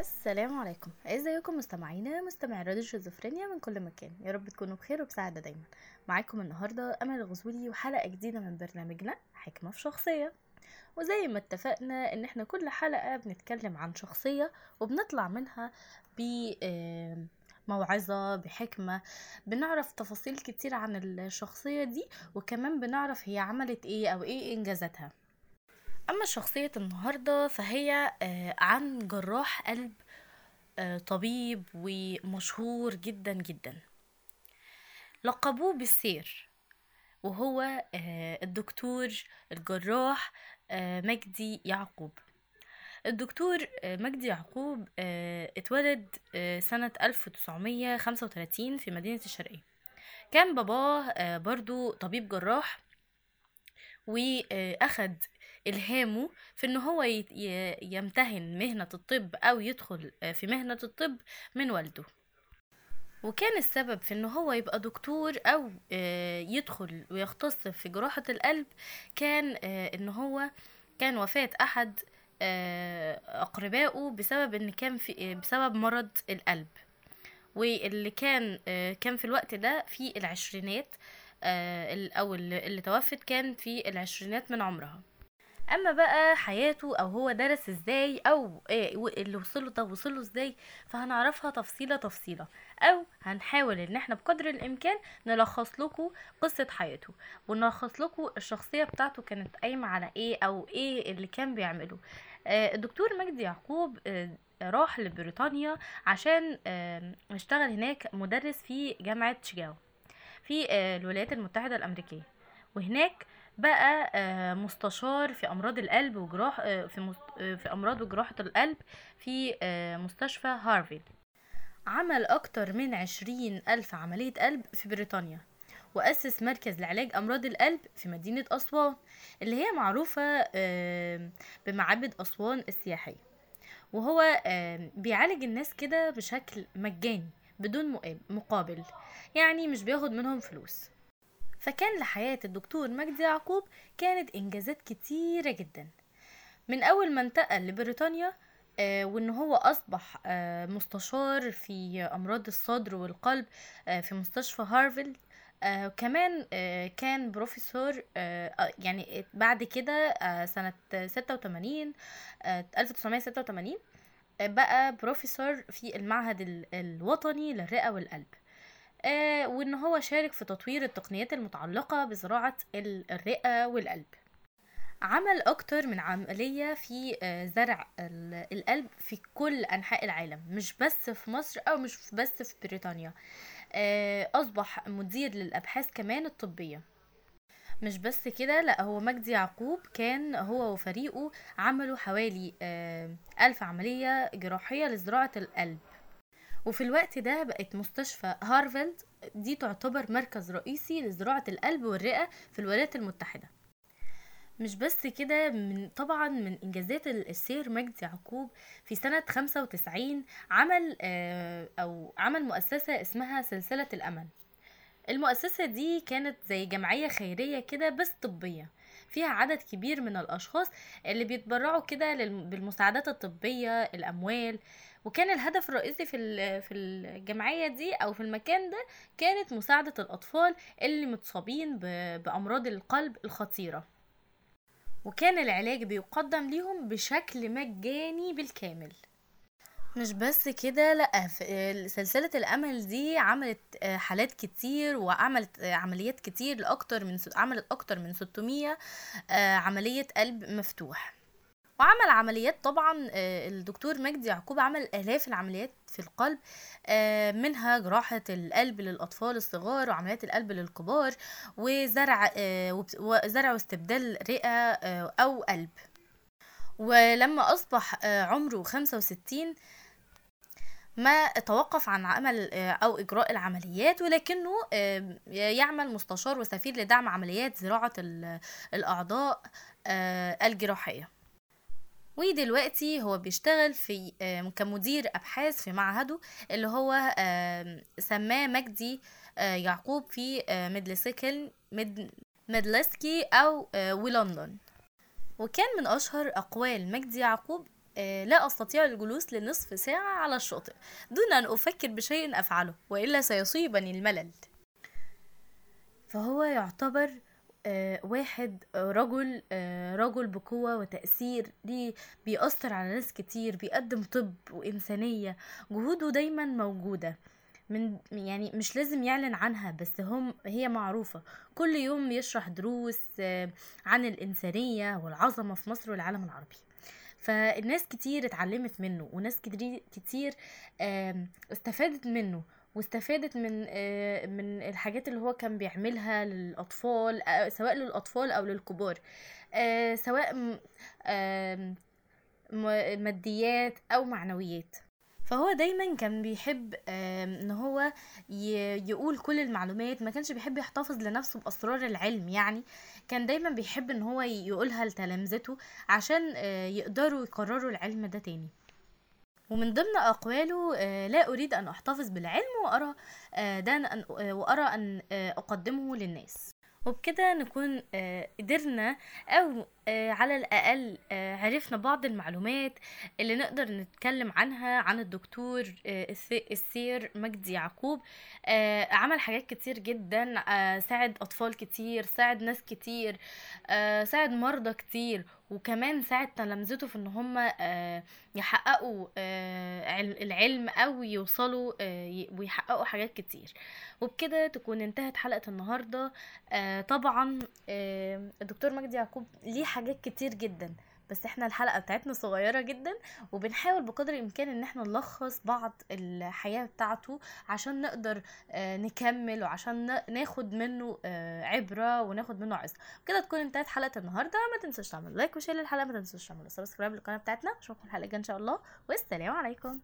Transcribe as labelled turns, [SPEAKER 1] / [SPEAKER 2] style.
[SPEAKER 1] السلام عليكم. ازيكم مستمعينا مستمعي راديو شيزوفرينيا من كل مكان. يا رب تكونوا بخير وبسعادة دايما. معاكم النهاردة أمل الغزولي وحلقة جديدة من برنامجنا حكمة في شخصية. وزي ما اتفقنا إن إحنا كل حلقة بنتكلم عن شخصية وبنطلع منها ب موعظة بحكمة. بنعرف تفاصيل كتير عن الشخصية دي وكمان بنعرف هي عملت إيه أو إيه إنجازاتها. أما شخصية النهاردة فهي آه، عن جراح قلب آه، طبيب ومشهور جدا جدا. لقبوه بالسير وهو آه، الدكتور الجراح مجدي يعقوب. الدكتور مجدي يعقوب اتولد سنة 1935 في مدينة الشرقية. كان باباه برضو طبيب جراح واخد إلهامه في إن هو يمتهن مهنة الطب أو يدخل آه، في مهنة الطب من والده. وكان السبب في إن هو يبقى دكتور أو آه، يدخل ويختص في جراحة القلب كان آه، إن هو كان وفاة أحد أقربائه بسبب إن كان في بسبب مرض القلب. واللي كان كان في الوقت ده في العشرينات ال- أو اللي توفت كان في العشرينات من عمرها. أما بقى حياته أو هو درس إزاي أو إيه اللي وصله ده وصله إزاي؟ فهنعرفها تفصيلة تفصيلة. أو هنحاول إن إحنا بقدر الإمكان نلخص لكم قصة حياته ونلخص لكم الشخصية بتاعته كانت قايمة على إيه أو إيه اللي كان بيعمله. آه، الدكتور مجدي يعقوب آه، راح لبريطانيا عشان آه، يشتغل هناك مدرس في جامعة شيكاغو في الولايات المتحدة الأمريكية. وهناك بقى آه، مستشار في أمراض القلب وجراح آه، في آه، في أمراض وجراحة القلب في مستشفى هارفيد عمل أكتر من عشرين ألف عملية قلب في بريطانيا وأسس مركز لعلاج أمراض القلب في مدينة أسوان اللي هي معروفة بمعابد أسوان السياحية. وهو بيعالج الناس كده بشكل مجاني بدون مقاب- مقابل يعني مش بياخد منهم فلوس. فكان لحياة الدكتور مجدي يعقوب كانت إنجازات كتيرة جدا. من أول ما انتقل لبريطانيا آه، وإن هو أصبح آه، مستشار في أمراض الصدر والقلب آه، في مستشفى هارفارد آه، كمان آه، كان بروفيسور آه، يعني بعد كده سنة 86 آه، 1986 آه، بقى بروفيسور في المعهد ال- الوطني للرئة والقلب. آه، وإن هو شارك في تطوير التقنيات المتعلقة بزراعة ال- الرئة والقلب. عمل أكتر من عملية في آه، زرع ال- القلب في كل أنحاء العالم مش بس في مصر أو مش بس في بريطانيا. آه، أصبح مدير للأبحاث كمان الطبية. مش بس كده لأ هو مجدي يعقوب كان هو وفريقه عملوا حوالي ألف عملية جراحية لزراعة القلب. وفي الوقت ده بقت مستشفى هارفارد دي تعتبر مركز رئيسي لزراعة القلب والرئة في الولايات المتحدة. مش بس كده من طبعا من إنجازات ال- السير مجدي يعقوب في سنة 95 عمل آه، أو عمل مؤسسة اسمها سلسلة الأمل. المؤسسة دي كانت زي جمعية خيرية كده بس طبية. فيها عدد كبير من الأشخاص اللي بيتبرعوا كده بالمساعدات الطبية الأموال. وكان الهدف الرئيسي في في الجمعية دي أو في المكان ده كانت مساعدة الأطفال اللي متصابين بأمراض القلب الخطيرة. وكان العلاج بيقدم ليهم بشكل مجاني بالكامل. مش بس كده في- سلسلة الأمل دي عملت آه، حالات كتير وعملت آه، عمليات كتير لأكتر من عملت أكتر من 600 آه، عملية قلب مفتوح. وعمل عمليات طبعا الدكتور مجدي يعقوب عمل آلاف العمليات في القلب منها جراحة القلب للأطفال الصغار وعمليات القلب للكبار وزرع وزرع واستبدال رئة أو قلب. ولما أصبح عمره 65 ما توقف عن عمل آه، أو إجراء العمليات ولكنه آه، يعمل مستشار وسفير لدعم عمليات زراعة ال- الأعضاء آه، الجراحية. ودلوقتي هو بيشتغل في كمدير أبحاث في معهده اللي هو سماه مجدي يعقوب في ميدلسكس ميد ميدلسكس آه، ولندن. وكان من أشهر أقوال مجدي يعقوب لا أستطيع الجلوس لنصف ساعة على الشاطئ دون أن أفكر بشيء أفعله وإلا سيصيبني الملل. فهو يعتبر آه، واحد آه، رجل رجل بقوة وتأثير ليه بيأثر على ناس كتير بيقدم طب وإنسانية جهوده دايما موجودة. من يعني مش لازم يعلن عنها بس هم هي معروفة. كل يوم يشرح دروس عن الإنسانية والعظمة في مصر والعالم العربي. فالناس كتير اتعلمت منه وناس كتير استفادت منه واستفادت من من الحاجات اللي هو كان بيعملها للأطفال سواء للأطفال أو للكبار سواء ماديات أو معنويات. فهو دايما كان بيحب إن هو يقول كل المعلومات ما كانش بيحب يحتفظ لنفسه بأسرار العلم يعني. كان دايما بيحب إن هو يقولها لتلامذته عشان آه، يقدروا يقرروا العلم ده تاني. ومن ضمن أقواله آه، لا أريد أن أحتفظ بالعلم وأرى آه، ده وأرى أن أقدمه للناس. وبكده نكون آه، قدرنا أو آه، على الأقل آه، عرفنا بعض المعلومات اللي نقدر نتكلم عنها عن الدكتور السير مجدي يعقوب. عمل حاجات كتير جدا ساعد أطفال كتير ساعد ناس كتير ساعد مرضى كتير. وكمان ساعد تلامذته في إن هم يحققوا العلم أو يوصلوا ويحققوا حاجات كتير. وبكده تكون انتهت حلقة النهاردة. طبعا الدكتور مجدي يعقوب ليه حاجات كتير جدا. بس إحنا الحلقة بتاعتنا صغيرة جدا وبنحاول بقدر الإمكان إن إحنا نلخص بعض الحياة بتاعته عشان نقدر آه نكمل وعشان ناخد منه آه عبرة وناخد منه عظة. كده تكون انتهت حلقة النهارده. ما تنسوش تعملوا like و share للحلقة ما تنسوش تعملوا subscribe للقناة بتاعتنا. أشوفكم الحلقة الجاية إن شاء الله. والسلام عليكم.